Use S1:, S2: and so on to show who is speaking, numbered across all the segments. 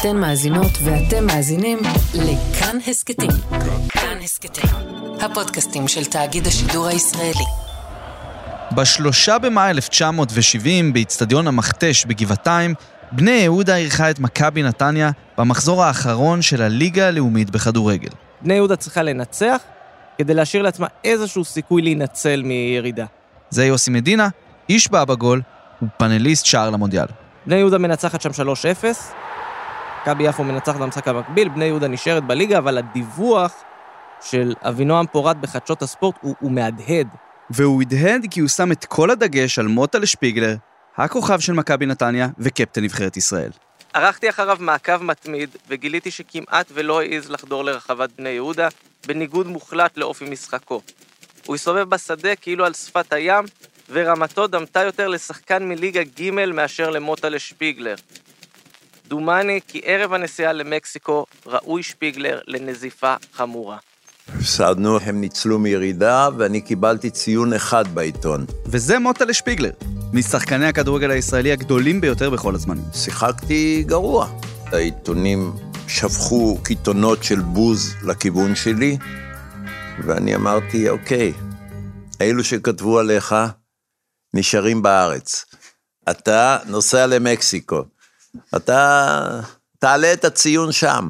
S1: אתן מאזינות ואתם מאזינים לכאן הסכתים. כאן הסכתים, הפודקאסטים של תאגיד השידור הישראלי.
S2: בשלושה במאי 1970, באיצטדיון המכתש בגבעתיים, בני יהודה אירחה את מכבי נתניה במחזור האחרון של הליגה הלאומית בכדורגל.
S3: בני יהודה צריכה לנצח כדי להשאיר לעצמה איזשהו סיכוי להינצל מירידה.
S2: זה יוסי מדינה, איש בא בגול, ופאנליסט שער למונדיאל.
S3: בני יהודה מנצחת שם 3-0, מכבי יפו מנצחת במשחק המקביל, בני יהודה נשארת בליגה, אבל הדיווח של אבינועם פורת בחדשות הספורט הוא, הוא מהדהד.
S2: והוא הדהד כי הוא שם את כל הדגש על מוטה שפיגלר, הכוכב של מכבי נתניה וקפטן נבחרת ישראל.
S3: ערכתי אחריו מעקב מתמיד, וגיליתי שכמעט ולא העז לחדור לרחבת בני יהודה, בניגוד מוחלט לאופי משחקו. הוא הסתובב בשדה כאילו על שפת הים, ורמתו דמתה יותר לשחקן מליגה ג' מאשר למוטה שפיגלר. דומני כי ערב הנסיעה למקסיקו ראוי שפיגלר לנזיפה חמורה.
S4: הפסדנו, הם ניצלו מירידה, ואני קיבלתי ציון אחד בעיתון.
S2: וזה מוטה שפיגלר, משחקני הכדורגל הישראלי הגדולים ביותר בכל הזמנים.
S4: שיחקתי גרוע. העיתונים שפכו קיתונות של בוז לכיוון שלי, ואני אמרתי, אוקיי, אלו שכתבו עליך נשארים בארץ. אתה נוסע למקסיקו. אתה תעלה את הציון שם.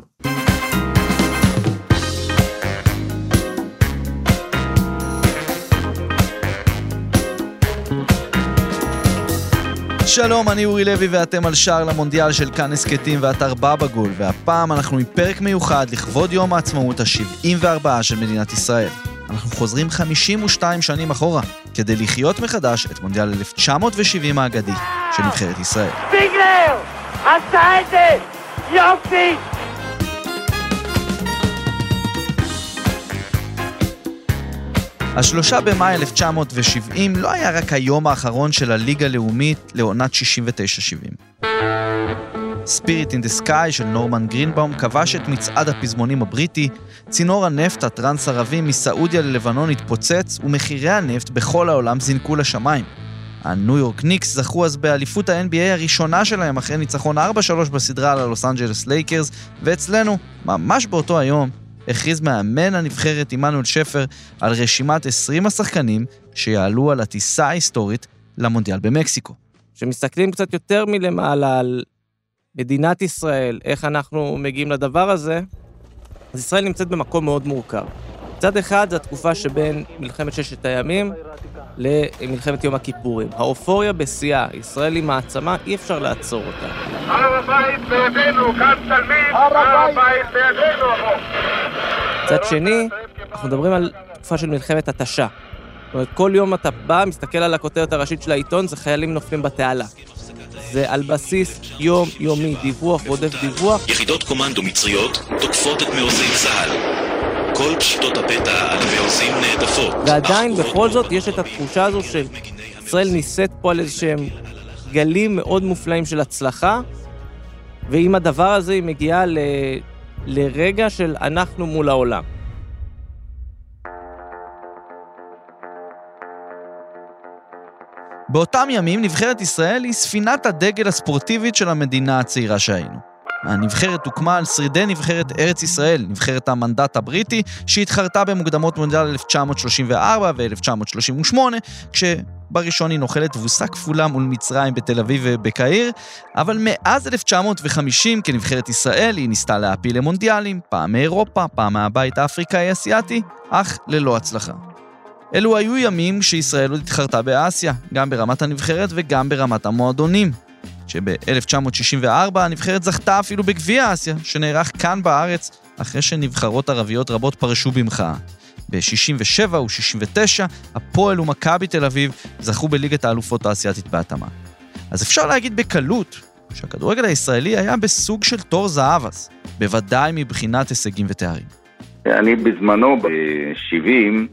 S2: שלום, אני אורי לוי ואתם על שער למונדיאל של כאן הסכתים ואתר בבגול, והפעם אנחנו עם פרק מיוחד לכבוד יום העצמאות ה-74 של מדינת ישראל. אנחנו חוזרים 52 שנים אחורה, כדי לחיות מחדש את מונדיאל 1970 האגדי של נבחרת ישראל.
S5: ביגלר! עשה את זה! יופי!
S2: השלושה במאי 1970 לא היה רק היום האחרון של הליגה הלאומית לעונת 69-70. Spirit in the Sky של נורמן גרינבאום כבש את מצעד הפזמונים הבריטי, צינור הנפט הטרנס-ערבי מסעודיה ללבנון התפוצץ, ומחירי הנפט בכל העולם זינקו לשמיים. הניו יורק ניקס זכו אז באליפות ה-NBA הראשונה שלהם אחרי ניצחון 4-3 בסדרה על הלוס אנג'לס לייקרס, ואצלנו, ממש באותו היום, הכריז מאמן הנבחרת עמנואל שפר על רשימת 20 השחקנים שיעלו על הטיסה ההיסטורית למונדיאל במקסיקו.
S3: כשמסתכלים קצת יותר מלמעלה על מדינת ישראל, איך אנחנו מגיעים לדבר הזה, אז ישראל נמצאת במקום מאוד מורכב. מצד אחד, זו התקופה שבין מלחמת ששת הימים למלחמת יום הכיפורים. האופוריה בשיאה, ישראל היא מעצמה, אי אפשר לעצור אותה.
S5: הר הבית בידינו, כאן תלמיד, הר הבית בידינו.
S3: מצד שני, אנחנו מדברים על תקופה של מלחמת התשה. זאת אומרת, כל יום אתה בא, מסתכל על הכותרת הראשית של העיתון, זה חיילים נופלים בתעלה. זה על בסיס יום-יומי, דיווח רודף דיווח.
S6: יחידות קומנדו מצריות תוקפות את מעוזי צה"ל. כל פשיטות הפתע על המעוזים נהדפות.
S3: ועדיין, בכל זאת, יש את התחושה הזו של ישראל נישאת פה על איזשהם גלים מאוד מופלאים של הצלחה, ועם הדבר הזה היא מגיעה ל... לרגע של אנחנו מול העולם.
S2: באותם ימים נבחרת ישראל היא ספינת הדגל הספורטיבית של המדינה הצעירה שהיינו. הנבחרת הוקמה על שרידי נבחרת ארץ ישראל, נבחרת המנדט הבריטי, שהתחרתה במוקדמות מונדיאל 1934 ו-1938, כשבראשון היא נוחלת תבוסה כפולה מול מצרים בתל אביב ובקהיר, אבל מאז 1950 כנבחרת ישראל היא ניסתה להעפיל למונדיאלים, פעם מאירופה, פעם מהבית האפריקאי-אסיאתי, אך ללא הצלחה. אלו היו ימים שישראל עוד התחרתה באסיה, גם ברמת הנבחרת וגם ברמת המועדונים. שב-1964 הנבחרת זכתה אפילו בגביע אסיה, שנערך כאן בארץ, אחרי שנבחרות ערביות רבות פרשו במחאה. ב-67 ו-69, הפועל ומכבי תל אביב זכו בליגת האלופות האסייתית בהתאמה. אז אפשר להגיד בקלות שהכדורגל הישראלי היה בסוג של תור זהב אז, בוודאי מבחינת הישגים ותארים.
S7: אני בזמנו, ב-70,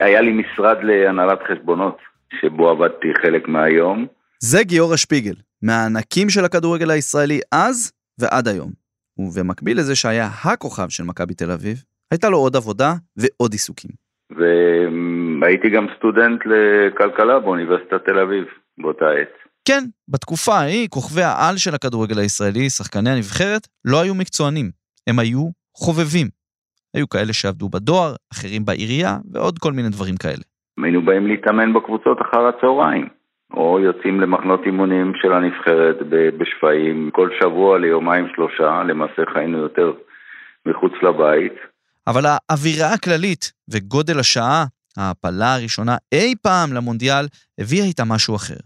S7: היה לי משרד להנהלת חשבונות, שבו עבדתי חלק מהיום.
S2: זה גיורא שפיגל, מהענקים של הכדורגל הישראלי אז ועד היום. ובמקביל לזה שהיה הכוכב של מכבי תל אביב, הייתה לו עוד עבודה ועוד עיסוקים.
S7: והייתי גם סטודנט לכלכלה באוניברסיטת תל אביב באותה עת.
S2: כן, בתקופה ההיא, כוכבי העל של הכדורגל הישראלי, שחקני הנבחרת, לא היו מקצוענים, הם היו חובבים. היו כאלה שעבדו בדואר, אחרים בעירייה, ועוד כל מיני דברים כאלה.
S7: היינו באים להתאמן בקבוצות אחר הצהריים, או יוצאים למחנות אימונים של הנבחרת בשפיים כל שבוע ליומיים שלושה, למעשה חיינו יותר מחוץ לבית.
S2: אבל האווירה הכללית וגודל השעה, ההעפלה הראשונה אי פעם למונדיאל, הביאה איתה משהו אחר.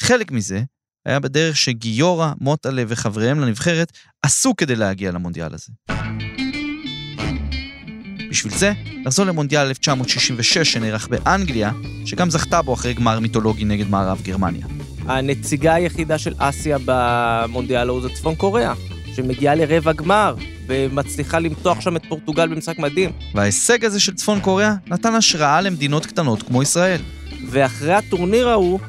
S2: חלק מזה היה בדרך שגיורא, מוטלה וחבריהם לנבחרת עשו כדי להגיע למונדיאל הזה. בשביל זה, נחזור למונדיאל 1966 שנערך באנגליה, שגם זכתה בו אחרי גמר מיתולוגי נגד מערב גרמניה.
S3: הנציגה היחידה של אסיה במונדיאל ההוא זה צפון קוריאה, שמגיעה לרבע גמר, ומצליחה למתוח שם את פורטוגל במשחק מדהים.
S2: וההישג הזה של צפון קוריאה נתן השראה למדינות קטנות כמו ישראל.
S3: ואחרי הטורניר ההוא,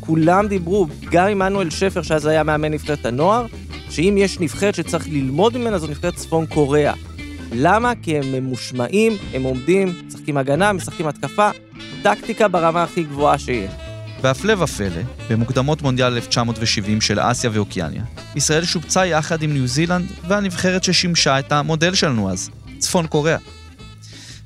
S3: כולם דיברו, גם עמנואל שפר, שאז היה מאמן נבחרת הנוער, שאם יש נבחרת שצריך ללמוד ממנה, זו נבחרת צפון קוריאה. למה? כי הם ממושמעים, הם עומדים, משחקים הגנה, משחקים התקפה, טקטיקה ברמה הכי גבוהה שיש.
S2: והפלא ופלא, במוקדמות מונדיאל 1970 של אסיה ואוקיאניה, ישראל שובצה יחד עם ניו זילנד והנבחרת ששימשה את המודל שלנו אז, צפון קוריאה.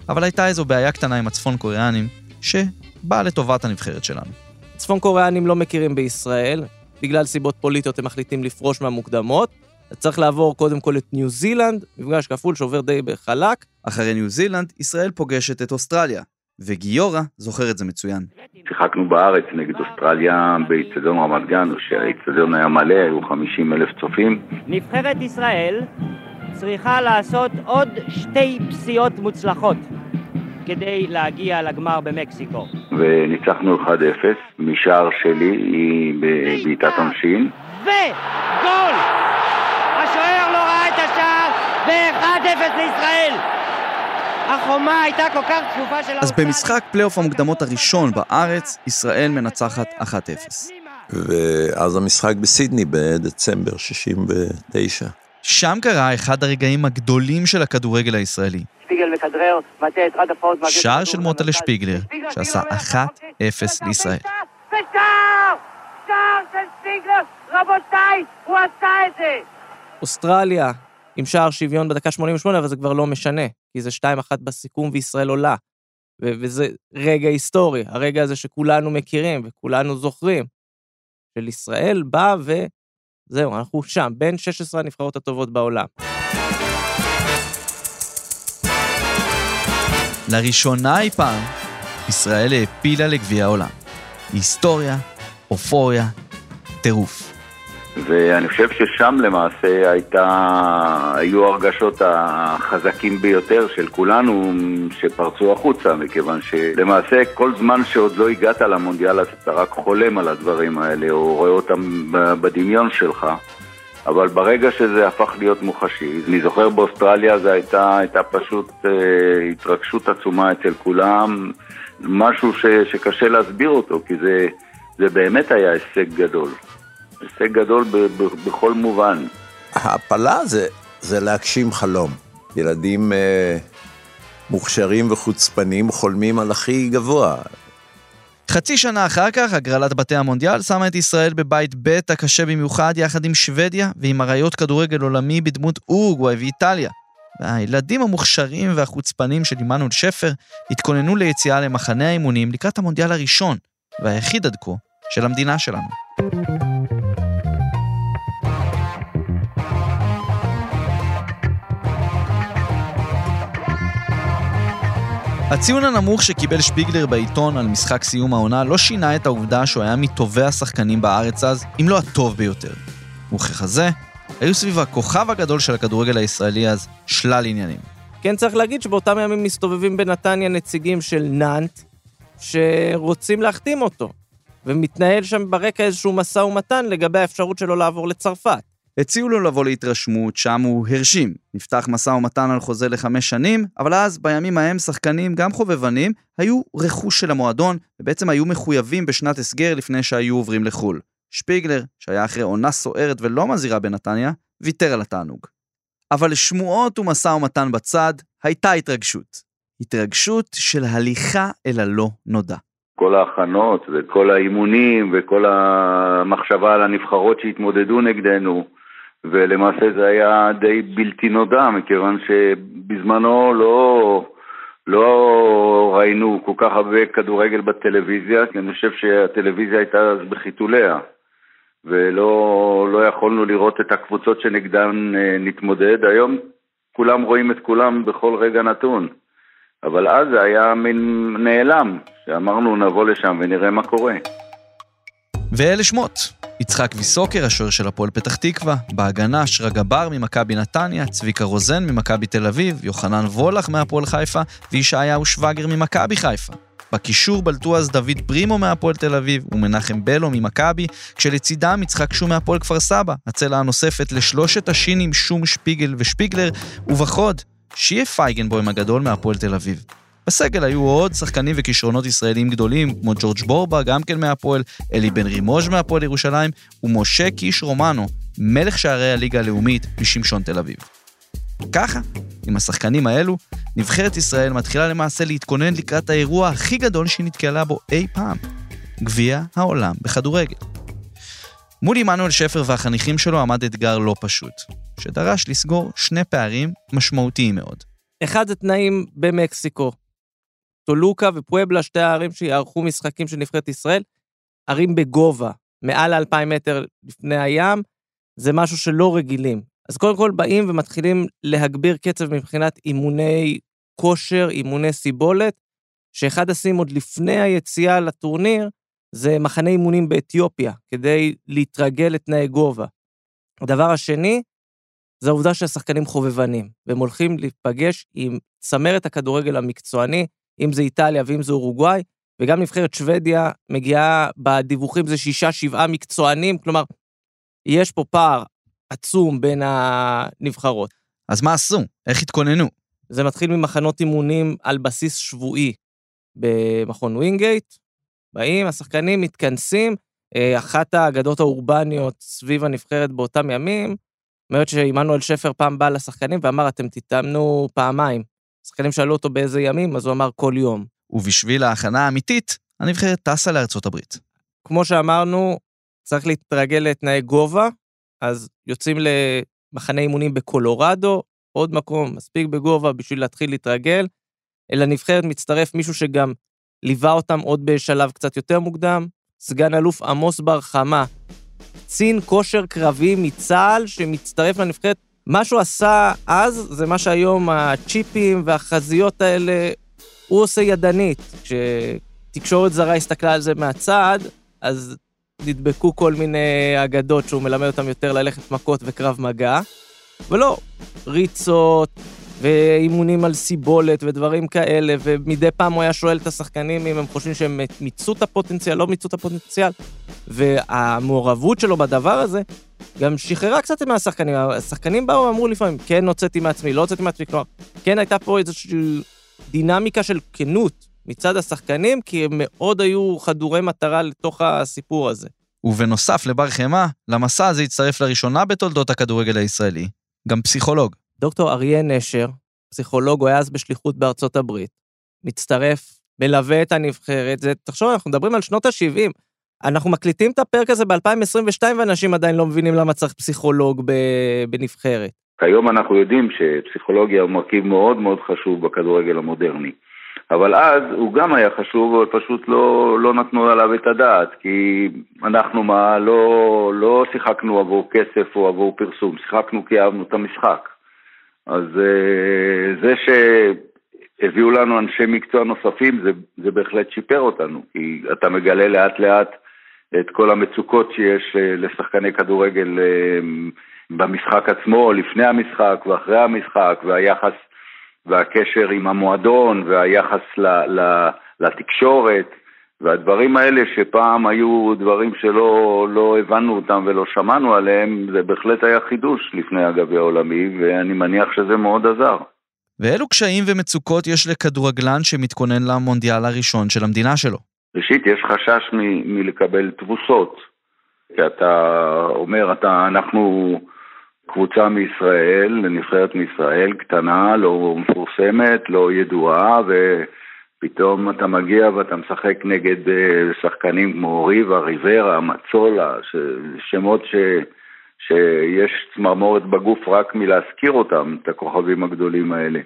S2: אבל הייתה איזו בעיה קטנה עם הצפון קוריאנים, שבאה לטובת הנבחרת שלנו.
S3: צפון קוריאנים לא מכירים בישראל, בגלל סיבות פוליטיות הם מחליטים לפרוש מהמוקדמות. צריך לעבור קודם כל את ניו זילנד, מפגש כפול שעובר די בחלק.
S2: אחרי ניו זילנד, ישראל פוגשת את אוסטרליה, וגיורא זוכר את זה מצוין.
S7: שיחקנו בארץ נגד אוסטרליה באיצטדיון רמת גן, שהאיצטדיון היה מלא, היו 50 אלף צופים.
S8: נבחרת ישראל צריכה לעשות עוד שתי פסיעות מוצלחות כדי להגיע לגמר במקסיקו.
S7: וניצחנו 1-0 משער שלי, היא בבעיטת עונשין.
S8: וגול! השוער לא ראה את השער, ו-1-0 לישראל! החומה הייתה כל כך צפופה של...
S2: אז במשחק פלייאוף המוקדמות הראשון בארץ, ישראל מנצחת 1-0.
S4: ואז המשחק בסידני בדצמבר 69.
S2: שם קרה אחד הרגעים הגדולים של הכדורגל הישראלי. שער של מוטלה שפיגלר, שעשה 1-0 לישראל.
S8: ושער! שער של שפיגלר! רבותיי, הוא עשה את זה!
S3: אוסטרליה עם שער שוויון בדקה 88, אבל זה כבר לא משנה, כי זה 2-1 בסיכום וישראל עולה. וזה רגע היסטורי, הרגע הזה שכולנו מכירים וכולנו זוכרים. של ישראל בא וזהו, אנחנו שם, בין 16 הנבחרות הטובות בעולם.
S2: לראשונה אי פעם, ישראל העפילה לגביע העולם. היסטוריה, אופוריה, טירוף.
S7: ואני חושב ששם למעשה הייתה, היו הרגשות החזקים ביותר של כולנו שפרצו החוצה, מכיוון שלמעשה כל זמן שעוד לא הגעת למונדיאל אז אתה רק חולם על הדברים האלה או רואה אותם בדמיון שלך. אבל ברגע שזה הפך להיות מוחשי, אני זוכר באוסטרליה זו הייתה, הייתה פשוט אה, התרגשות עצומה אצל כולם, משהו ש, שקשה להסביר אותו, כי זה, זה באמת היה הישג גדול. הישג גדול ב, ב, בכל מובן.
S4: ההעפלה זה, זה להגשים חלום. ילדים אה, מוכשרים וחוצפנים חולמים על הכי גבוה.
S2: חצי שנה אחר כך, הגרלת בתי המונדיאל שמה את ישראל בבית ב' הקשה במיוחד יחד עם שוודיה ועם אריות כדורגל עולמי בדמות אורוגוואי ואיטליה. והילדים המוכשרים והחוצפנים של עמנואל שפר התכוננו ליציאה למחנה האימונים לקראת המונדיאל הראשון, והיחיד עד כה, של המדינה שלנו. הציון הנמוך שקיבל שפיגלר בעיתון על משחק סיום העונה לא שינה את העובדה שהוא היה מטובי השחקנים בארץ אז, אם לא הטוב ביותר. וככזה, היו סביב הכוכב הגדול של הכדורגל הישראלי אז שלל עניינים.
S3: כן צריך להגיד שבאותם ימים מסתובבים בנתניה נציגים של נאנט, שרוצים להחתים אותו, ומתנהל שם ברקע איזשהו משא ומתן לגבי האפשרות שלו לעבור לצרפת.
S2: הציעו לו לבוא להתרשמות, שם הוא הרשים. נפתח משא ומתן על חוזה לחמש שנים, אבל אז, בימים ההם, שחקנים, גם חובבנים, היו רכוש של המועדון, ובעצם היו מחויבים בשנת הסגר לפני שהיו עוברים לחו"ל. שפיגלר, שהיה אחרי עונה סוערת ולא מזהירה בנתניה, ויתר על התענוג. אבל לשמועות ומשא ומתן בצד, הייתה התרגשות. התרגשות של הליכה אל הלא נודע.
S7: כל ההכנות וכל האימונים וכל המחשבה על הנבחרות שהתמודדו נגדנו, ולמעשה זה היה די בלתי נודע, מכיוון שבזמנו לא, לא ראינו כל כך הרבה כדורגל בטלוויזיה, כי אני חושב שהטלוויזיה הייתה אז בחיתוליה, ולא לא יכולנו לראות את הקבוצות שנגדן אה, נתמודד. היום כולם רואים את כולם בכל רגע נתון. אבל אז זה היה מין נעלם, שאמרנו נבוא לשם ונראה מה קורה.
S2: ואלה שמות. יצחק ויסוקר, השוער של הפועל פתח תקווה, בהגנה שרגא בר ממכבי נתניה, צביקה רוזן ממכבי תל אביב, יוחנן וולך מהפועל חיפה וישעיהו שווגר ממכבי חיפה. בקישור בלטו אז דוד פרימו מהפועל תל אביב ומנחם בלו ממכבי, כשלצידם יצחק שום מהפועל כפר סבא, הצלע הנוספת לשלושת השינים שום שפיגל ושפיגלר, ובחוד, שיה פייגנבוים הגדול מהפועל תל אביב. בסגל היו עוד שחקנים וכישרונות ישראלים גדולים, כמו ג'ורג' בורבה, גם כן מהפועל, אלי בן רימוז' מהפועל ירושלים, ומשה קיש רומנו, מלך שערי הליגה הלאומית משמשון תל אביב. ככה, עם השחקנים האלו, נבחרת ישראל מתחילה למעשה להתכונן לקראת האירוע הכי גדול שהיא נתקלה בו אי פעם, גביע העולם בכדורגל. מול עמנואל שפר והחניכים שלו עמד אתגר לא פשוט, שדרש לסגור שני פערים משמעותיים מאוד.
S3: אחד זה תנאים במקסיקו. טולוקה ופואבלה, שתי הערים שיערכו משחקים של נבחרת ישראל, ערים בגובה, מעל 2,000 מטר לפני הים, זה משהו שלא רגילים. אז קודם כל באים ומתחילים להגביר קצב מבחינת אימוני כושר, אימוני סיבולת, שאחד השים עוד לפני היציאה לטורניר, זה מחנה אימונים באתיופיה, כדי להתרגל לתנאי גובה. הדבר השני, זה העובדה שהשחקנים חובבנים, והם הולכים להיפגש עם צמרת הכדורגל המקצועני, אם זה איטליה ואם זה אורוגוואי, וגם נבחרת שוודיה מגיעה בדיווחים זה שישה, שבעה מקצוענים, כלומר, יש פה פער עצום בין הנבחרות.
S2: אז מה עשו? איך התכוננו?
S3: זה מתחיל ממחנות אימונים על בסיס שבועי במכון ווינגייט. באים, השחקנים מתכנסים, אה, אחת האגדות האורבניות סביב הנבחרת באותם ימים, אומרת שעמנואל שפר פעם בא לשחקנים ואמר, אתם תתאמנו פעמיים. השחקנים שאלו אותו באיזה ימים, אז הוא אמר כל יום.
S2: ובשביל ההכנה האמיתית, הנבחרת טסה לארצות הברית.
S3: כמו שאמרנו, צריך להתרגל לתנאי גובה, אז יוצאים למחנה אימונים בקולורדו, עוד מקום מספיק בגובה בשביל להתחיל להתרגל. אל הנבחרת מצטרף מישהו שגם ליווה אותם עוד בשלב קצת יותר מוקדם, סגן אלוף עמוס בר חמה, קצין כושר קרבי מצה"ל שמצטרף לנבחרת. מה שהוא עשה אז זה מה שהיום הצ'יפים והחזיות האלה, הוא עושה ידנית. כשתקשורת זרה הסתכלה על זה מהצד, אז נדבקו כל מיני אגדות שהוא מלמד אותם יותר ללכת מכות וקרב מגע. ולא, ריצות ואימונים על סיבולת ודברים כאלה, ומדי פעם הוא היה שואל את השחקנים אם הם חושבים שהם מיצו את הפוטנציאל, לא מיצו את הפוטנציאל. והמעורבות שלו בדבר הזה גם שחררה קצת מהשחקנים. השחקנים באו ואמרו לפעמים, כן הוצאתי מעצמי, לא הוצאתי מעצמי, כלומר, כן הייתה פה איזושהי דינמיקה של כנות מצד השחקנים, כי הם מאוד היו חדורי מטרה לתוך הסיפור הזה.
S2: ובנוסף לבר חמא, למסע הזה הצטרף לראשונה בתולדות הכדורגל הישראלי, גם פסיכולוג.
S3: דוקטור אריה נשר, פסיכולוג, הוא היה אז בשליחות בארצות הברית, מצטרף, מלווה את הנבחרת, זה, תחשוב, אנחנו מדברים על שנות ה-70. אנחנו מקליטים את הפרק הזה ב-2022 ואנשים עדיין לא מבינים למה צריך פסיכולוג בנבחרת.
S7: כיום אנחנו יודעים שפסיכולוגיה הוא מרכיב מאוד מאוד חשוב בכדורגל המודרני. אבל אז הוא גם היה חשוב, אבל פשוט לא, לא נתנו עליו את הדעת, כי אנחנו מה, לא, לא שיחקנו עבור כסף או עבור פרסום, שיחקנו כי אהבנו את המשחק. אז אה, זה שהביאו לנו אנשי מקצוע נוספים, זה, זה בהחלט שיפר אותנו, כי אתה מגלה לאט לאט את כל המצוקות שיש אה, לשחקני כדורגל אה, במשחק עצמו, לפני המשחק ואחרי המשחק, והיחס והקשר עם המועדון והיחס ל, ל, לתקשורת והדברים האלה שפעם היו דברים שלא לא הבנו אותם ולא שמענו עליהם, זה בהחלט היה חידוש לפני הגביע העולמי ואני מניח שזה מאוד עזר.
S2: ואילו קשיים ומצוקות יש לכדורגלן שמתכונן למונדיאל הראשון של המדינה שלו?
S7: ראשית, יש חשש מ- מלקבל תבוסות. כי אתה אומר, אתה, אנחנו קבוצה מישראל, נבחרת מישראל, קטנה, לא מפורסמת, לא ידועה, פתאום אתה מגיע ואתה משחק נגד אה, שחקנים כמו ריבה, ריברה, מצולה, ש... שמות ש... שיש צמרמורת בגוף רק מלהזכיר אותם, את הכוכבים הגדולים האלה.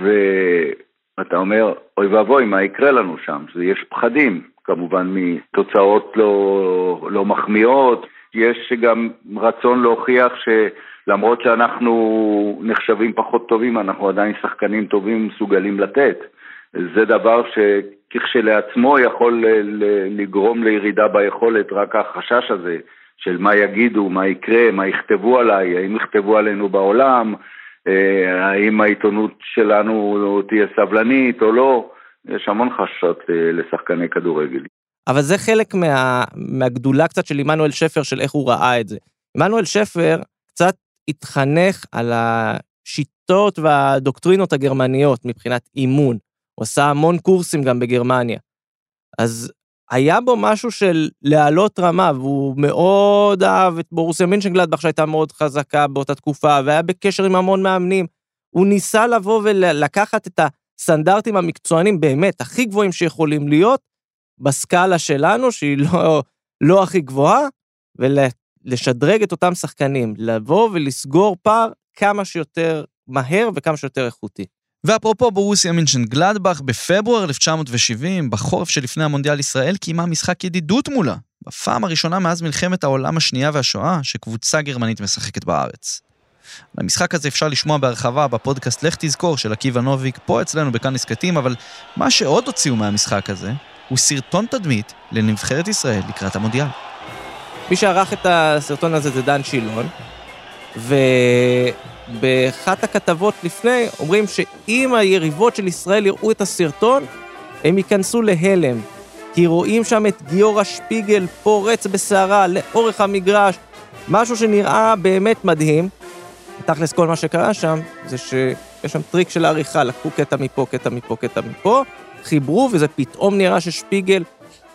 S7: ואתה אומר, אוי ואבוי, מה יקרה לנו שם? יש פחדים, כמובן, מתוצאות לא, לא מחמיאות. יש גם רצון להוכיח שלמרות שאנחנו נחשבים פחות טובים, אנחנו עדיין שחקנים טובים מסוגלים לתת. זה דבר שכשלעצמו יכול לגרום לירידה ביכולת, רק החשש הזה של מה יגידו, מה יקרה, מה יכתבו עליי, האם יכתבו עלינו בעולם, אה, האם העיתונות שלנו תהיה סבלנית או לא, יש המון חששות אה, לשחקני כדורגל.
S3: אבל זה חלק מה, מהגדולה קצת של עמנואל שפר, של איך הוא ראה את זה. עמנואל שפר קצת התחנך על השיטות והדוקטרינות הגרמניות מבחינת אימון. הוא עשה המון קורסים גם בגרמניה. אז היה בו משהו של להעלות רמה, והוא מאוד אהב את בורוסיה מינשנגלדבך שהייתה מאוד חזקה באותה תקופה, והיה בקשר עם המון מאמנים. הוא ניסה לבוא ולקחת את הסטנדרטים המקצוענים באמת הכי גבוהים שיכולים להיות, בסקאלה שלנו, שהיא לא, לא הכי גבוהה, ולשדרג את אותם שחקנים, לבוא ולסגור פער כמה שיותר מהר וכמה שיותר איכותי.
S2: ואפרופו בורוסיה מינשן גלדבך, בפברואר 1970, בחורף שלפני המונדיאל ישראל, קיימה משחק ידידות מולה. בפעם הראשונה מאז מלחמת העולם השנייה והשואה, שקבוצה גרמנית משחקת בארץ. למשחק הזה אפשר לשמוע בהרחבה בפודקאסט לך תזכור של עקיבא נוביק, פה אצלנו בכאן נסכתים, אבל מה שעוד הוציאו מהמשחק הזה, הוא סרטון תדמית לנבחרת ישראל לקראת המונדיאל.
S3: מי שערך את הסרטון הזה זה דן שילון, ובאחת הכתבות לפני אומרים שאם היריבות של ישראל יראו את הסרטון, הם ייכנסו להלם. כי רואים שם את גיורא שפיגל פורץ בסערה לאורך המגרש, משהו שנראה באמת מדהים. תכלס כל מה שקרה שם זה שיש שם טריק של העריכה, לקחו קטע מפה, קטע מפה, קטע מפה, חיברו וזה פתאום נראה ששפיגל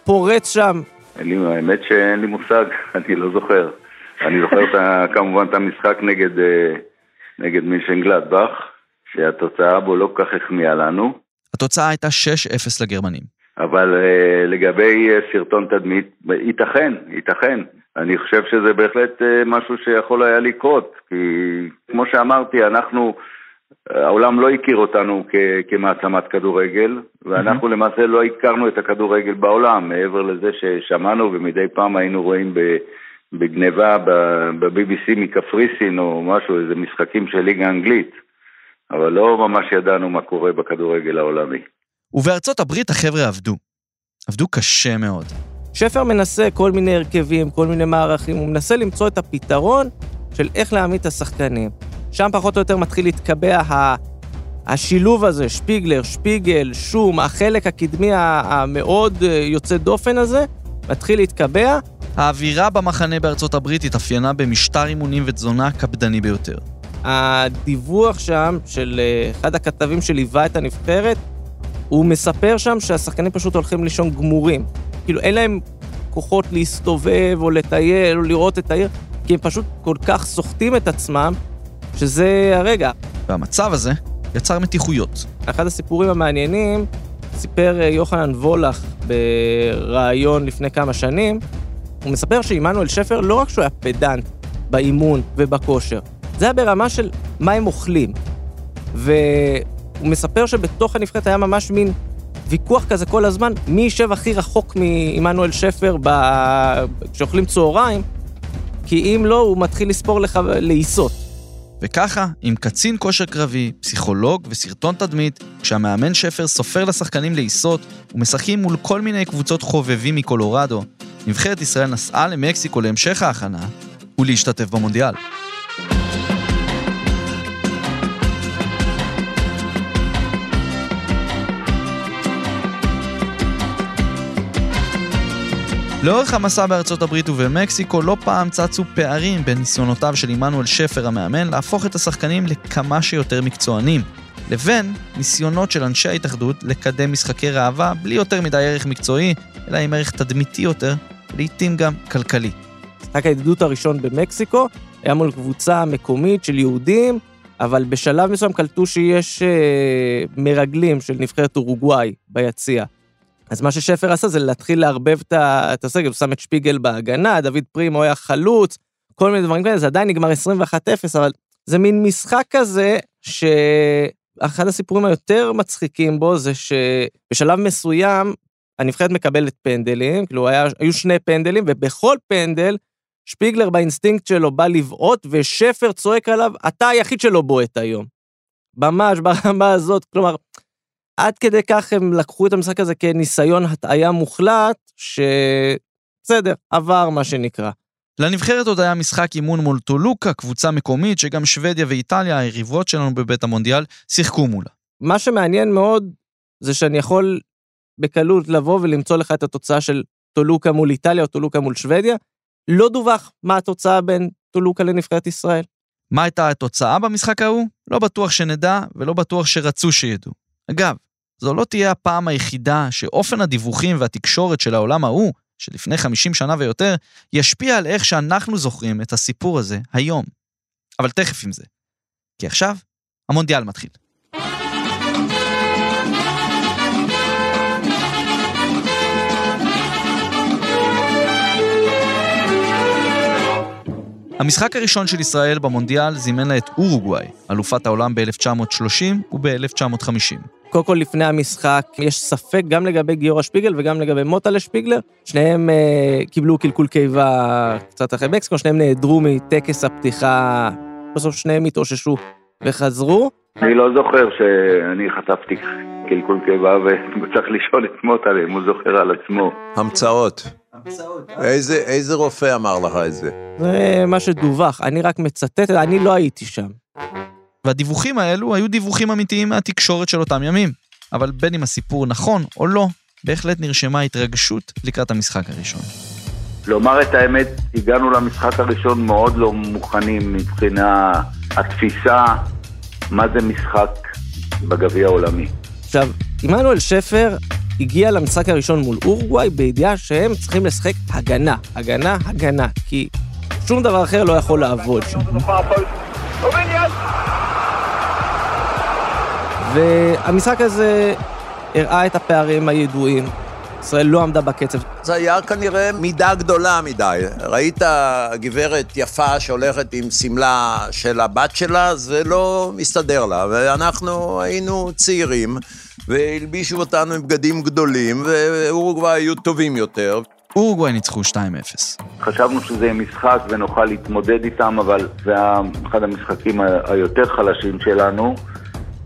S3: פורץ שם.
S7: לי, האמת שאין לי מושג, אני לא זוכר. אני זוכר את, כמובן את המשחק נגד, אה, נגד מישן גלדבך, שהתוצאה בו לא כל כך החמיאה לנו.
S2: התוצאה הייתה 6-0 לגרמנים.
S7: אבל uh, לגבי uh, סרטון תדמית, ייתכן, ייתכן. אני חושב שזה בהחלט uh, משהו שיכול היה לקרות, כי כמו שאמרתי, אנחנו העולם לא הכיר אותנו כ- כמעצמת כדורגל, ואנחנו mm-hmm. למעשה לא הכרנו את הכדורגל בעולם, מעבר לזה ששמענו ומדי פעם היינו רואים בגניבה ב-BBC מקפריסין או משהו, איזה משחקים של ליגה אנגלית, אבל לא ממש ידענו מה קורה בכדורגל העולמי.
S2: ובארצות הברית החבר'ה עבדו. עבדו קשה מאוד.
S3: שפר מנסה כל מיני הרכבים, כל מיני מערכים, הוא מנסה למצוא את הפתרון של איך להעמיד את השחקנים. שם פחות או יותר מתחיל להתקבע השילוב הזה, שפיגלר, שפיגל, שום, החלק הקדמי המאוד אה, יוצא דופן הזה, מתחיל להתקבע.
S2: האווירה במחנה בארצות הברית התאפיינה במשטר אימונים ותזונה קפדני ביותר.
S3: הדיווח שם של אה, אחד הכתבים שליווה את הנבחרת, הוא מספר שם שהשחקנים פשוט הולכים לישון גמורים. כאילו, אין להם כוחות להסתובב או לטייל או לראות את העיר, כי הם פשוט כל כך סוחטים את עצמם, שזה הרגע.
S2: והמצב הזה יצר מתיחויות.
S3: אחד הסיפורים המעניינים, סיפר אה, יוחנן וולך בריאיון לפני כמה שנים, הוא מספר שעמנואל שפר לא רק שהוא היה פדנט באימון ובכושר, זה היה ברמה של מה הם אוכלים. והוא מספר שבתוך הנבחרת היה ממש מין ויכוח כזה כל הזמן, מי יישב הכי רחוק מעמנואל שפר ב... כשאוכלים צהריים, כי אם לא, הוא מתחיל לספור לח... לעיסות.
S2: וככה, עם קצין כושר קרבי, פסיכולוג וסרטון תדמית, כשהמאמן שפר סופר לשחקנים לעיסות ומשחקים מול כל מיני קבוצות חובבים מקולורדו, נבחרת ישראל נסעה למקסיקו להמשך ההכנה ולהשתתף במונדיאל. לאורך המסע בארצות הברית ובמקסיקו לא פעם צצו פערים בין ניסיונותיו של עמנואל שפר המאמן להפוך את השחקנים לכמה שיותר מקצוענים, לבין ניסיונות של אנשי ההתאחדות לקדם משחקי ראווה בלי יותר מדי ערך מקצועי, אלא עם ערך תדמיתי יותר, לעיתים גם כלכלי.
S3: משחק הידידות הראשון במקסיקו היה מול קבוצה מקומית של יהודים, אבל בשלב מסוים קלטו שיש אה, מרגלים של נבחרת אורוגוואי ביציע. אז מה ששפר עשה זה להתחיל לערבב את הסגל, הוא שם את שפיגל בהגנה, דוד פרימו היה חלוץ, כל מיני דברים כאלה, זה עדיין נגמר 21-0, אבל זה מין משחק כזה, שאחד הסיפורים היותר מצחיקים בו זה שבשלב מסוים הנבחרת מקבלת פנדלים, כאילו היה, היו שני פנדלים, ובכל פנדל שפיגלר באינסטינקט שלו בא לבעוט, ושפר צועק עליו, אתה היחיד שלא בועט היום. ממש ברמה הזאת, כלומר, עד כדי כך הם לקחו את המשחק הזה כניסיון הטעיה מוחלט, שבסדר, עבר מה שנקרא.
S2: לנבחרת עוד היה משחק אימון מול טולוקה, קבוצה מקומית שגם שוודיה ואיטליה, היריבות שלנו בבית המונדיאל, שיחקו מולה.
S3: מה שמעניין מאוד, זה שאני יכול בקלות לבוא ולמצוא לך את התוצאה של טולוקה מול איטליה או טולוקה מול שוודיה. לא דווח מה התוצאה בין טולוקה לנבחרת ישראל.
S2: מה הייתה התוצאה במשחק ההוא? לא בטוח שנדע, ולא בטוח שרצו שידעו. אגב, זו לא תהיה הפעם היחידה שאופן הדיווחים והתקשורת של העולם ההוא, שלפני 50 שנה ויותר, ישפיע על איך שאנחנו זוכרים את הסיפור הזה היום. אבל תכף עם זה. כי עכשיו, המונדיאל מתחיל. המשחק הראשון של ישראל במונדיאל זימן לה את אורוגוואי, אלופת העולם ב-1930 וב-1950.
S3: קודם כל, לפני המשחק, יש ספק גם לגבי גיורא שפיגל וגם לגבי מוטלה שפיגלר. שניהם אה, קיבלו קלקול קיבה קצת אחרי מקסיקו, שניהם נעדרו מטקס הפתיחה, בסוף שניהם התאוששו וחזרו.
S7: אני לא זוכר שאני חטפתי קלקול קיבה וצריך לשאול את מוטלה אם הוא זוכר על עצמו.
S4: המצאות. איזה, איזה רופא אמר לך את זה?
S3: זה מה שדווח, אני רק מצטט, אני לא הייתי שם.
S2: והדיווחים האלו היו דיווחים אמיתיים מהתקשורת של אותם ימים. אבל בין אם הסיפור נכון או לא, בהחלט נרשמה התרגשות לקראת המשחק הראשון.
S7: לומר את האמת, הגענו למשחק הראשון מאוד לא מוכנים מבחינה התפיסה, מה זה משחק בגביע העולמי.
S3: עכשיו, עמנואל שפר הגיע למשחק הראשון מול אורוגוואי בידיעה שהם צריכים לשחק הגנה, הגנה, הגנה, כי שום דבר אחר לא יכול לעבוד. והמשחק הזה הראה את הפערים הידועים. ישראל לא עמדה בקצב.
S4: זה היה כנראה מידה גדולה מדי. ראית גברת יפה שהולכת עם שמלה של הבת שלה, זה לא מסתדר לה. ואנחנו היינו צעירים, והלבישו אותנו עם בגדים גדולים, ואורוגוואי היו טובים יותר.
S2: אורוגוואי ניצחו 2-0.
S7: חשבנו שזה יהיה משחק ונוכל להתמודד איתם, אבל זה היה אחד המשחקים היותר חלשים שלנו,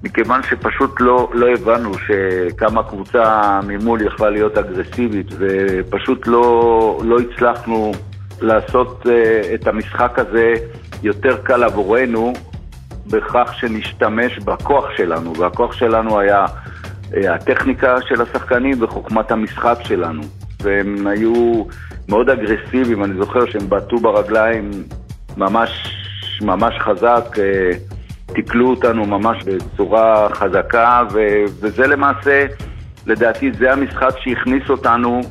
S7: מכיוון שפשוט לא, לא הבנו שכמה קבוצה ממול יכלה להיות אגרסיבית, ופשוט לא, לא הצלחנו לעשות uh, את המשחק הזה יותר קל עבורנו, בכך שנשתמש בכוח שלנו, והכוח שלנו היה הטכניקה של השחקנים וחוכמת המשחק שלנו. והם היו מאוד אגרסיביים, אני זוכר שהם בעטו ברגליים ממש, ממש חזק, אה, תיקלו אותנו ממש בצורה חזקה, ו- וזה למעשה, לדעתי, זה המשחק שהכניס אותנו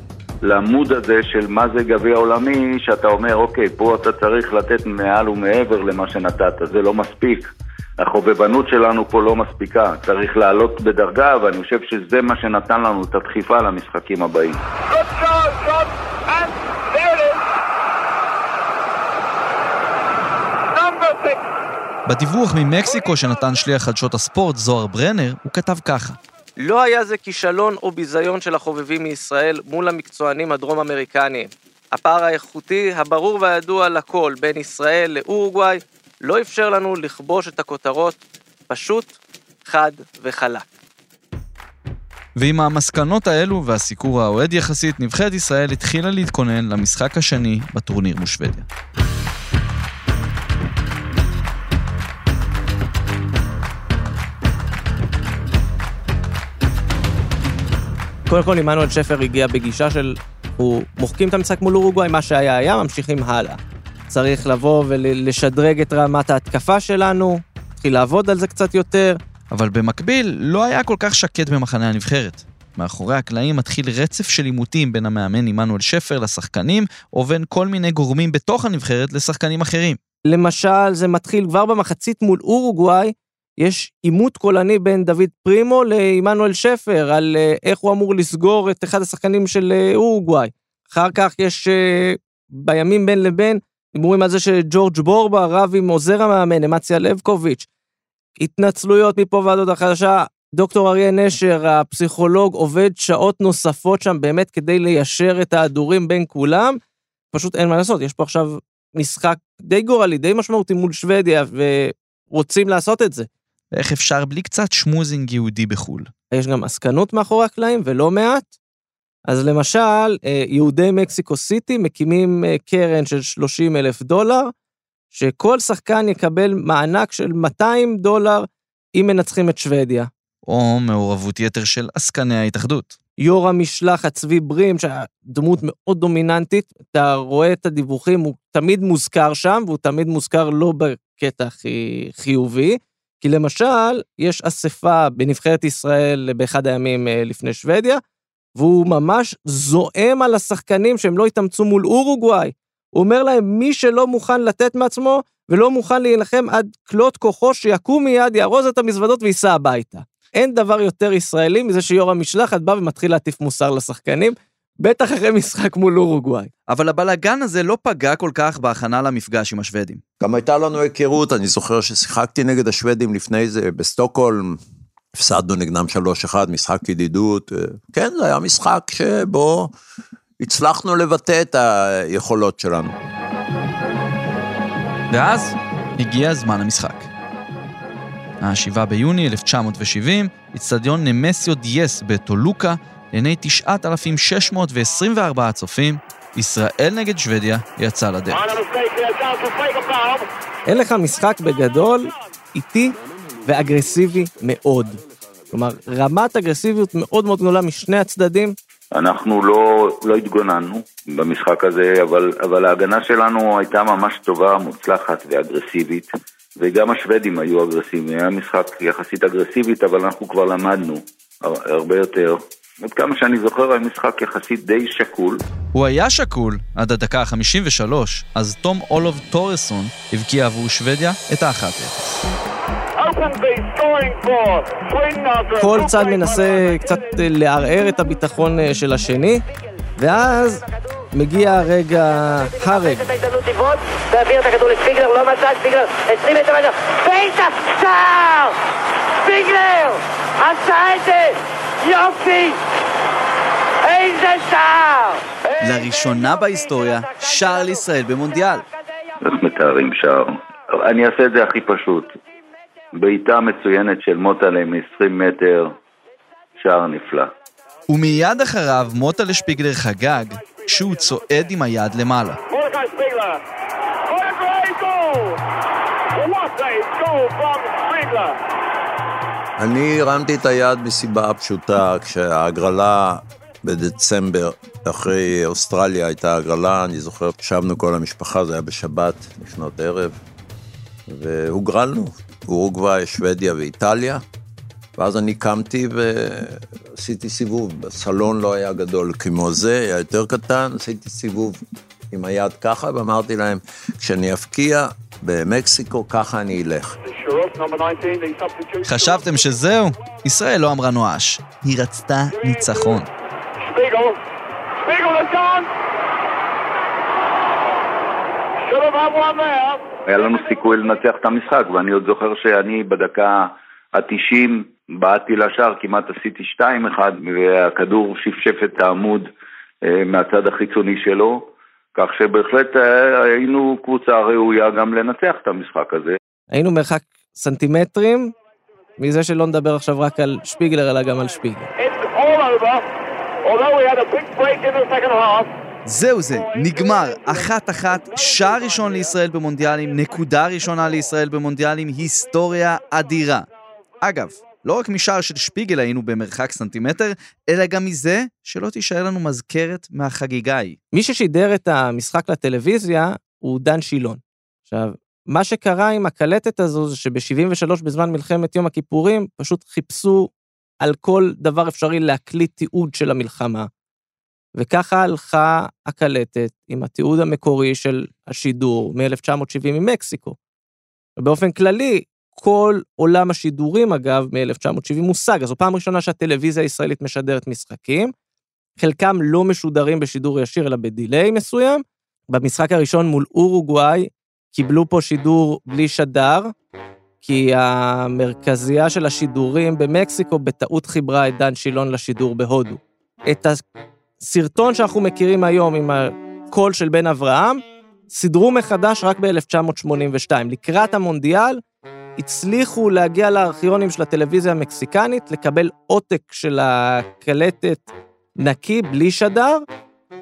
S7: לעמוד הזה של מה זה גביע עולמי, שאתה אומר, אוקיי, פה אתה צריך לתת מעל ומעבר למה שנתת, זה לא מספיק. החובבנות שלנו פה לא מספיקה, צריך לעלות בדרגה, ואני חושב שזה מה שנתן לנו את הדחיפה למשחקים הבאים.
S2: בדיווח ממקסיקו שנתן שליח חדשות הספורט, זוהר ברנר, הוא כתב ככה:
S3: לא היה זה כישלון או ביזיון של החובבים מישראל מול המקצוענים הדרום-אמריקניים. הפער האיכותי, הברור והידוע לכל בין ישראל לאורוגוואי, לא אפשר לנו לכבוש את הכותרות, פשוט, חד וחלק.
S2: ועם המסקנות האלו והסיקור האוהד יחסית, נבחרת ישראל התחילה להתכונן למשחק השני בטורניר מול שוודיה.
S3: קודם כל, עמנואל שפר הגיע בגישה של, הוא מוחקים את המשחק מול אורוגוואי, מה שהיה היה, ממשיכים הלאה. צריך לבוא ולשדרג את רמת ההתקפה שלנו, להתחיל לעבוד על זה קצת יותר.
S2: אבל במקביל, לא היה כל כך שקט במחנה הנבחרת. מאחורי הקלעים מתחיל רצף של עימותים בין המאמן עמנואל שפר לשחקנים, או בין כל מיני גורמים בתוך הנבחרת לשחקנים אחרים.
S3: למשל, זה מתחיל כבר במחצית מול אורוגוואי, יש עימות קולני בין דוד פרימו לעמנואל שפר, על אה, איך הוא אמור לסגור את אחד השחקנים של אה, אורוגוואי. אחר כך יש אה, בימים בין לבין, דיבורים על זה שג'ורג' בורבה רב עם עוזר המאמן, אמציה לבקוביץ'. התנצלויות מפה ועד עוד החדשה. דוקטור אריה נשר, הפסיכולוג, עובד שעות נוספות שם באמת כדי ליישר את ההדורים בין כולם. פשוט אין מה לעשות, יש פה עכשיו משחק די גורלי, די משמעותי מול שוודיה, ורוצים לעשות את זה.
S2: ואיך אפשר בלי קצת שמוזינג יהודי בחו"ל?
S3: יש גם עסקנות מאחורי הקלעים, ולא מעט. אז למשל, אה, יהודי מקסיקו סיטי מקימים אה, קרן של 30 אלף דולר, שכל שחקן יקבל מענק של 200 דולר אם מנצחים את שוודיה.
S2: או מעורבות יתר של עסקני ההתאחדות.
S3: יו"ר המשלחת צבי ברים, שהיה דמות מאוד דומיננטית, אתה רואה את הדיווחים, הוא תמיד מוזכר שם, והוא תמיד מוזכר לא בקטע הכי חיובי. כי למשל, יש אספה בנבחרת ישראל באחד הימים אה, לפני שוודיה, והוא ממש זועם על השחקנים שהם לא התאמצו מול אורוגוואי. הוא אומר להם, מי שלא מוכן לתת מעצמו ולא מוכן להילחם עד כלות כוחו, שיקום מיד, יארוז את המזוודות וייסע הביתה. אין דבר יותר ישראלי מזה שיו"ר המשלחת בא ומתחיל להטיף מוסר לשחקנים, בטח אחרי משחק מול אורוגוואי.
S2: אבל הבלאגן הזה לא פגע כל כך בהכנה למפגש עם השוודים.
S4: גם הייתה לנו היכרות, אני זוכר ששיחקתי נגד השוודים לפני זה בסטוקהולם, הפסדנו נגדם 3-1, משחק ידידות. כן, זה היה משחק שבו הצלחנו לבטא את היכולות שלנו.
S2: ואז הגיע זמן המשחק. ה-7 ביוני 1970, אצטדיון נמסיו דיאס בטולוקה, לעיני 9,624 צופים, ישראל נגד שוודיה יצא לדרך.
S3: אין לך משחק בגדול, איטי ואגרסיבי מאוד. כלומר, רמת אגרסיביות מאוד מאוד גדולה משני הצדדים.
S7: אנחנו לא, לא התגוננו במשחק הזה, אבל, אבל ההגנה שלנו הייתה ממש טובה, מוצלחת ואגרסיבית. וגם השוודים היו אגרסיביים, היה משחק יחסית אגרסיבית, אבל אנחנו כבר למדנו הרבה יותר. עד כמה שאני זוכר, היה משחק יחסית די שקול.
S2: הוא היה שקול עד הדקה ה-53, אז תום אולוב טורסון הבקיע עבור שוודיה את ה-1-0.
S3: כל צד מנסה קצת לערער את הביטחון אה, של השני, ואז מגיע הרגע,
S8: את הכדור לא מצא ספיגלר, 20 מטר מטר, בעיטה, שער! ספיגלר! עשה את זה! יופי! איזה שער!
S2: לראשונה בהיסטוריה, שער לישראל במונדיאל.
S7: איך מתארים שער? אני אעשה את זה הכי פשוט. בעיטה מצוינת של מוטלה מ-20 מטר, שער נפלא.
S2: ומיד אחריו מוטלה שפיגלר חגג כשהוא צועד עם היד למעלה.
S4: אני הרמתי את היד מסיבה פשוטה, כשההגרלה בדצמבר, אחרי אוסטרליה הייתה הגרלה, אני זוכר, ישבנו כל המשפחה, זה היה בשבת, לפנות ערב, והוגרלנו, אורוגוואי, שוודיה ואיטליה. ואז אני קמתי ועשיתי סיבוב. בסלון לא היה גדול כמו זה, היה יותר קטן, עשיתי סיבוב עם היד ככה, ואמרתי להם, כשאני אפקיע במקסיקו, ככה אני אלך.
S2: חשבתם שזהו? ישראל לא אמרה נואש, היא רצתה ניצחון.
S7: היה לנו סיכוי לנצח את המשחק, ואני עוד זוכר שאני בדקה ה-90 בעטתי לשער, כמעט עשיתי 2-1, והכדור שפשף את העמוד אה, מהצד החיצוני שלו, כך שבהחלט אה, היינו קבוצה ראויה גם לנצח את המשחק הזה.
S3: היינו מרחק סנטימטרים, מזה שלא נדבר עכשיו רק על שפיגלר, אלא גם על שפיגלר.
S2: זהו זה, נגמר. אחת-אחת, שער ראשון לישראל במונדיאלים, נקודה ראשונה לישראל במונדיאלים, היסטוריה אדירה. אגב, לא רק משער של שפיגל היינו במרחק סנטימטר, אלא גם מזה שלא תישאר לנו מזכרת מהחגיגה ההיא.
S3: מי ששידר את המשחק לטלוויזיה הוא דן שילון. עכשיו, מה שקרה עם הקלטת הזו זה שב-73 בזמן מלחמת יום הכיפורים, פשוט חיפשו על כל דבר אפשרי להקליט תיעוד של המלחמה. וככה הלכה הקלטת עם התיעוד המקורי של השידור מ-1970 ממקסיקו. ובאופן כללי, כל עולם השידורים, אגב, מ-1970 מושג. אז זו פעם ראשונה שהטלוויזיה הישראלית משדרת משחקים. חלקם לא משודרים בשידור ישיר, אלא בדיליי מסוים. במשחק הראשון מול אורוגוואי, קיבלו פה שידור בלי שדר, כי המרכזייה של השידורים במקסיקו בטעות חיברה את דן שילון לשידור בהודו. את הסרטון שאנחנו מכירים היום עם הקול של בן אברהם, סידרו מחדש רק ב-1982. לקראת המונדיאל, הצליחו להגיע לארכיונים של הטלוויזיה המקסיקנית, לקבל עותק של הקלטת נקי, בלי שדר,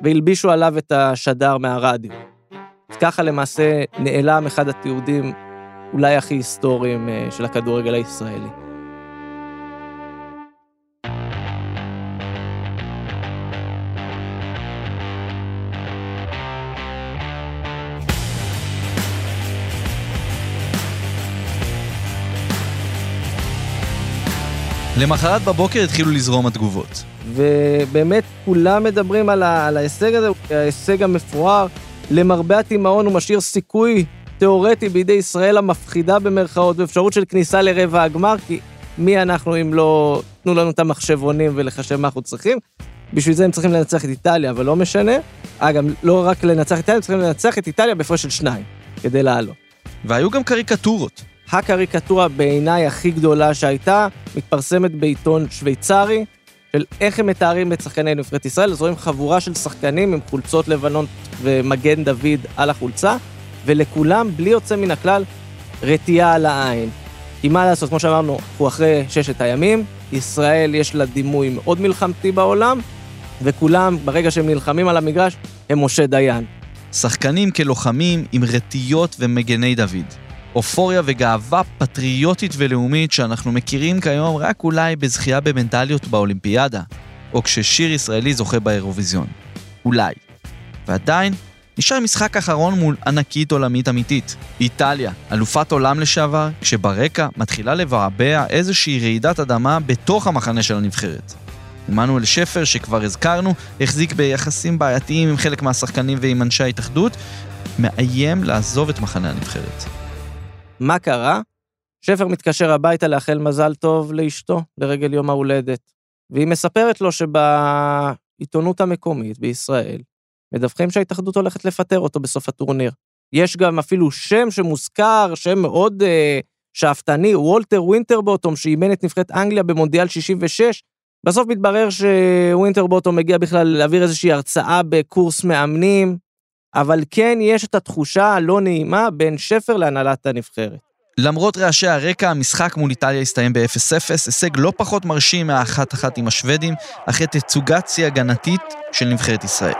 S3: והלבישו עליו את השדר מהרדיו. ככה למעשה נעלם אחד התיעודים אולי הכי היסטוריים אה, של הכדורגל הישראלי.
S2: למחרת בבוקר התחילו לזרום התגובות.
S3: ובאמת כולם מדברים על, ה- על ההישג הזה, ההישג המפואר. למרבה התימהון הוא משאיר סיכוי תיאורטי בידי ישראל המפחידה במרכאות, באפשרות של כניסה לרבע הגמר, כי מי אנחנו אם לא תנו לנו את המחשבונים ולחשב מה אנחנו צריכים. בשביל זה הם צריכים לנצח את איטליה, אבל לא משנה. אגב, לא רק לנצח את איטליה, הם צריכים לנצח את איטליה בהפרש של שניים, כדי לעלות.
S2: והיו גם קריקטורות.
S3: הקריקטורה בעיניי הכי גדולה שהייתה, מתפרסמת בעיתון שוויצרי, של איך הם מתארים את שחקני נבחרת ישראל, אז רואים חבורה של שחקנים עם חולצות לבנות ומגן דוד על החולצה, ולכולם, בלי יוצא מן הכלל, רתיעה על העין. כי מה לעשות, כמו שאמרנו, הוא אחרי ששת הימים, ישראל יש לה דימוי מאוד מלחמתי בעולם, וכולם, ברגע שהם נלחמים על המגרש, הם משה דיין.
S2: שחקנים כלוחמים עם רטיות ומגני דוד. אופוריה וגאווה פטריוטית ולאומית שאנחנו מכירים כיום רק אולי בזכייה במנטליות באולימפיאדה, או כששיר ישראלי זוכה באירוויזיון. אולי. ועדיין, נשאר משחק אחרון מול ענקית עולמית אמיתית. איטליה, אלופת עולם לשעבר, כשברקע מתחילה לבעבע איזושהי רעידת אדמה בתוך המחנה של הנבחרת. עמנואל שפר, שכבר הזכרנו, החזיק ביחסים בעייתיים עם חלק מהשחקנים ועם אנשי ההתאחדות, מאיים לעזוב את מחנה הנבחרת.
S3: מה קרה? שפר מתקשר הביתה לאחל מזל טוב לאשתו לרגל יום ההולדת, והיא מספרת לו שבעיתונות המקומית בישראל מדווחים שההתאחדות הולכת לפטר אותו בסוף הטורניר. יש גם אפילו שם שמוזכר, שם מאוד אה, שאפתני, וולטר ווינטרבוטום, שאימן את נבחרת אנגליה במונדיאל 66. בסוף מתברר שווינטרבוטום מגיע בכלל להעביר איזושהי הרצאה בקורס מאמנים, אבל כן יש את התחושה הלא נעימה בין שפר להנהלת הנבחרת.
S2: למרות רעשי הרקע, המשחק מול איטליה הסתיים ב-0-0, הישג לא פחות מרשים מהאחת-אחת עם השוודים, אחרי תצוגת שיא הגנתית של נבחרת ישראל.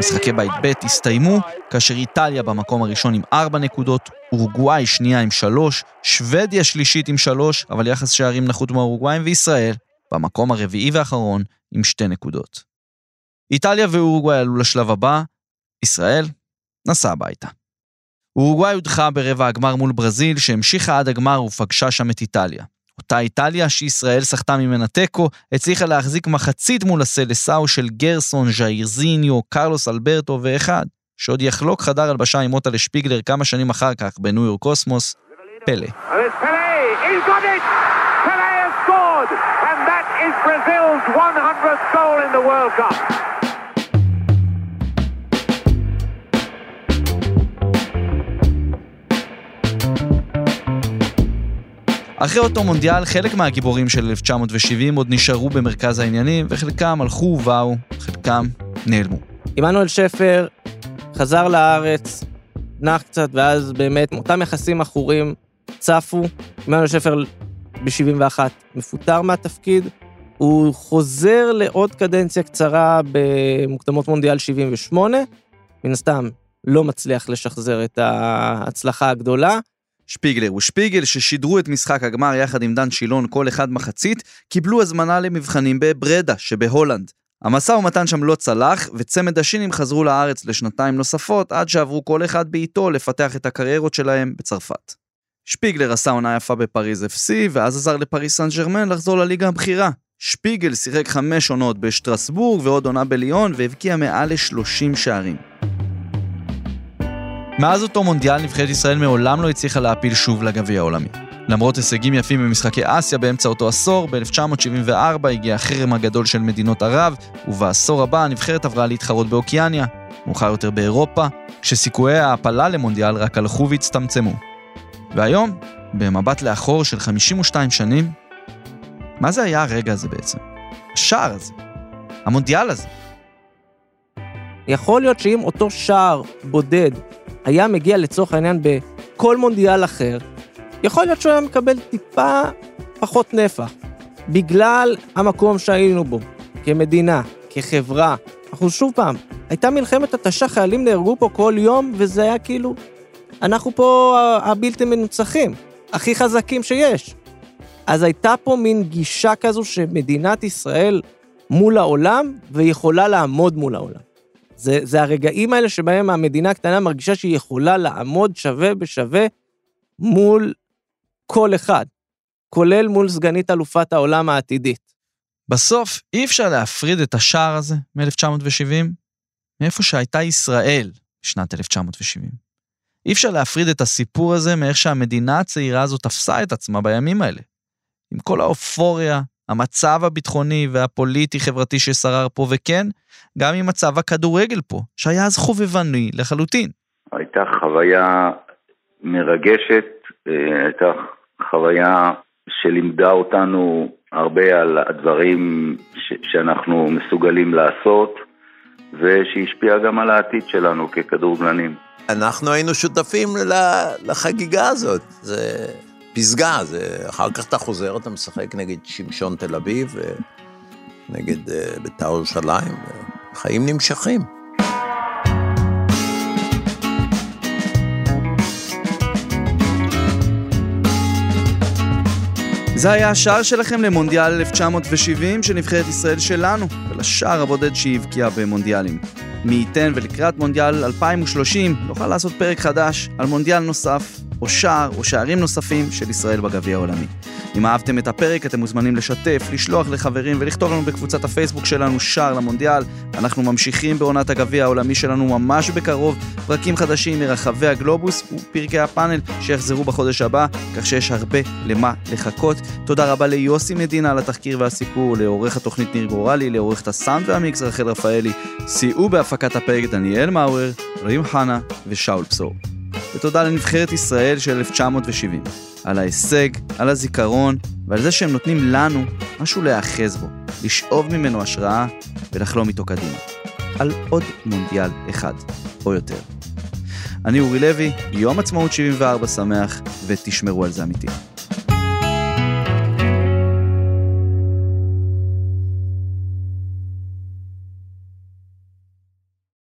S2: משחקי בית ב' הסתיימו, כאשר איטליה במקום הראשון עם 4 נקודות, אורוגוואי שנייה עם 3, שוודיה שלישית עם 3, אבל יחס שערים נחות מהאורוגוואים, וישראל במקום הרביעי והאחרון עם 2 נקודות. איטליה ואורוגוואי עלו לשלב הבא, ישראל נסע הביתה. אורוגוואי הודחה ברבע הגמר מול ברזיל, שהמשיכה עד הגמר ופגשה שם את איטליה. אותה איטליה שישראל סחטה ממנה תיקו, הצליחה להחזיק מחצית מול הסלסאו של גרסון, ז'אירזיניו, קרלוס אלברטו ואחד, שעוד יחלוק חדר הלבשה עם מוטה לשפיגלר כמה שנים אחר כך בניו יורק קוסמוס, פלא. Brazil's 100th goal in the World Cup. אחרי אותו מונדיאל, חלק מהגיבורים של 1970 עוד נשארו במרכז העניינים, וחלקם הלכו ובאו, חלקם נעלמו.
S3: עמנואל שפר חזר לארץ, נח קצת, ואז באמת אותם יחסים עכורים צפו. עמנואל שפר ב-71 מפוטר מהתפקיד, הוא חוזר לעוד קדנציה קצרה במוקדמות מונדיאל 78, מן הסתם לא מצליח לשחזר את ההצלחה הגדולה.
S2: שפיגלר ושפיגל, ששידרו את משחק הגמר יחד עם דן שילון כל אחד מחצית, קיבלו הזמנה למבחנים בברדה שבהולנד. המשא ומתן שם לא צלח, וצמד השינים חזרו לארץ לשנתיים נוספות, עד שעברו כל אחד בעיתו לפתח את הקריירות שלהם בצרפת. שפיגלר עשה עונה יפה בפריז FC, ואז עזר לפריס סן ג'רמן לחזור לליגה הבכירה. שפיגל שיחק חמש עונות בשטרסבורג ועוד עונה בליון, והבקיע מעל ל-30 שערים. מאז אותו מונדיאל נבחרת ישראל מעולם לא הצליחה להעפיל שוב לגביע העולמי. למרות הישגים יפים במשחקי אסיה באמצע אותו עשור, ב-1974 הגיע החרם הגדול של מדינות ערב, ובעשור הבא הנבחרת עברה להתחרות באוקיאניה, מאוחר יותר באירופה, כשסיכויי ההעפלה למונדיאל רק הלכו והצטמצמו. והיום, במבט לאחור של 52 שנים, מה זה היה הרגע הזה בעצם? השער הזה, המונדיאל הזה.
S3: יכול להיות שאם אותו שער בודד היה מגיע לצורך העניין בכל מונדיאל אחר, יכול להיות שהוא היה מקבל טיפה פחות נפח, בגלל המקום שהיינו בו, כמדינה, כחברה. אנחנו שוב פעם, הייתה מלחמת התשה, חיילים נהרגו פה כל יום, וזה היה כאילו, אנחנו פה הבלתי מנוצחים, הכי חזקים שיש. אז הייתה פה מין גישה כזו שמדינת ישראל מול העולם, ויכולה לעמוד מול העולם. זה, זה הרגעים האלה שבהם המדינה הקטנה מרגישה שהיא יכולה לעמוד שווה בשווה מול כל אחד, כולל מול סגנית אלופת העולם העתידית.
S2: בסוף, אי אפשר להפריד את השער הזה מ-1970 מאיפה שהייתה ישראל בשנת 1970. אי אפשר להפריד את הסיפור הזה מאיך שהמדינה הצעירה הזאת תפסה את עצמה בימים האלה. עם כל האופוריה, המצב הביטחוני והפוליטי-חברתי ששרר פה, וכן, גם עם מצב הכדורגל פה, שהיה אז חובבני לחלוטין.
S7: הייתה חוויה מרגשת, אה, הייתה חוויה שלימדה אותנו הרבה על הדברים ש- שאנחנו מסוגלים לעשות, ושהשפיעה גם על העתיד שלנו ככדורגלנים.
S4: אנחנו היינו שותפים לחגיגה הזאת. זה פסגה, זה... אחר כך אתה חוזר, אתה משחק נגד שמשון תל אביב, ונגד אה, בית"ר ירושלים, וחיים נמשכים.
S2: זה היה השער שלכם למונדיאל 1970 של נבחרת ישראל שלנו, ולשער הבודד שהיא הבקיעה במונדיאלים. מי ייתן ולקראת מונדיאל 2030 נוכל לעשות פרק חדש על מונדיאל נוסף, או שער או שערים נוספים של ישראל בגביע העולמי. אם אהבתם את הפרק אתם מוזמנים לשתף, לשלוח לחברים ולכתוב לנו בקבוצת הפייסבוק שלנו שער למונדיאל. אנחנו ממשיכים בעונת הגביע העולמי שלנו ממש בקרוב, פרקים חדשים מרחבי הגלובוס ופרקי הפאנל שיחזרו בחודש הבא, כך שיש הרבה למה לחכות. תודה רבה ליוסי מדינה על התחקיר והסיפור, לעורך התוכנית ניר גורלי, לעורכת הסאונד והמיקס רחל רפאלי, סייעו בהפקת הפרק דניאל מאואר, רים חנה ושאול בשור. ותודה לנבחרת ישראל של 1970, על ההישג, על הזיכרון ועל זה שהם נותנים לנו משהו להיאחז בו, לשאוב ממנו השראה ולחלום איתו קדימה. על עוד מונדיאל אחד, או יותר. אני אורי לוי, יום עצמאות 74 שמח, ותשמרו על זה אמיתי.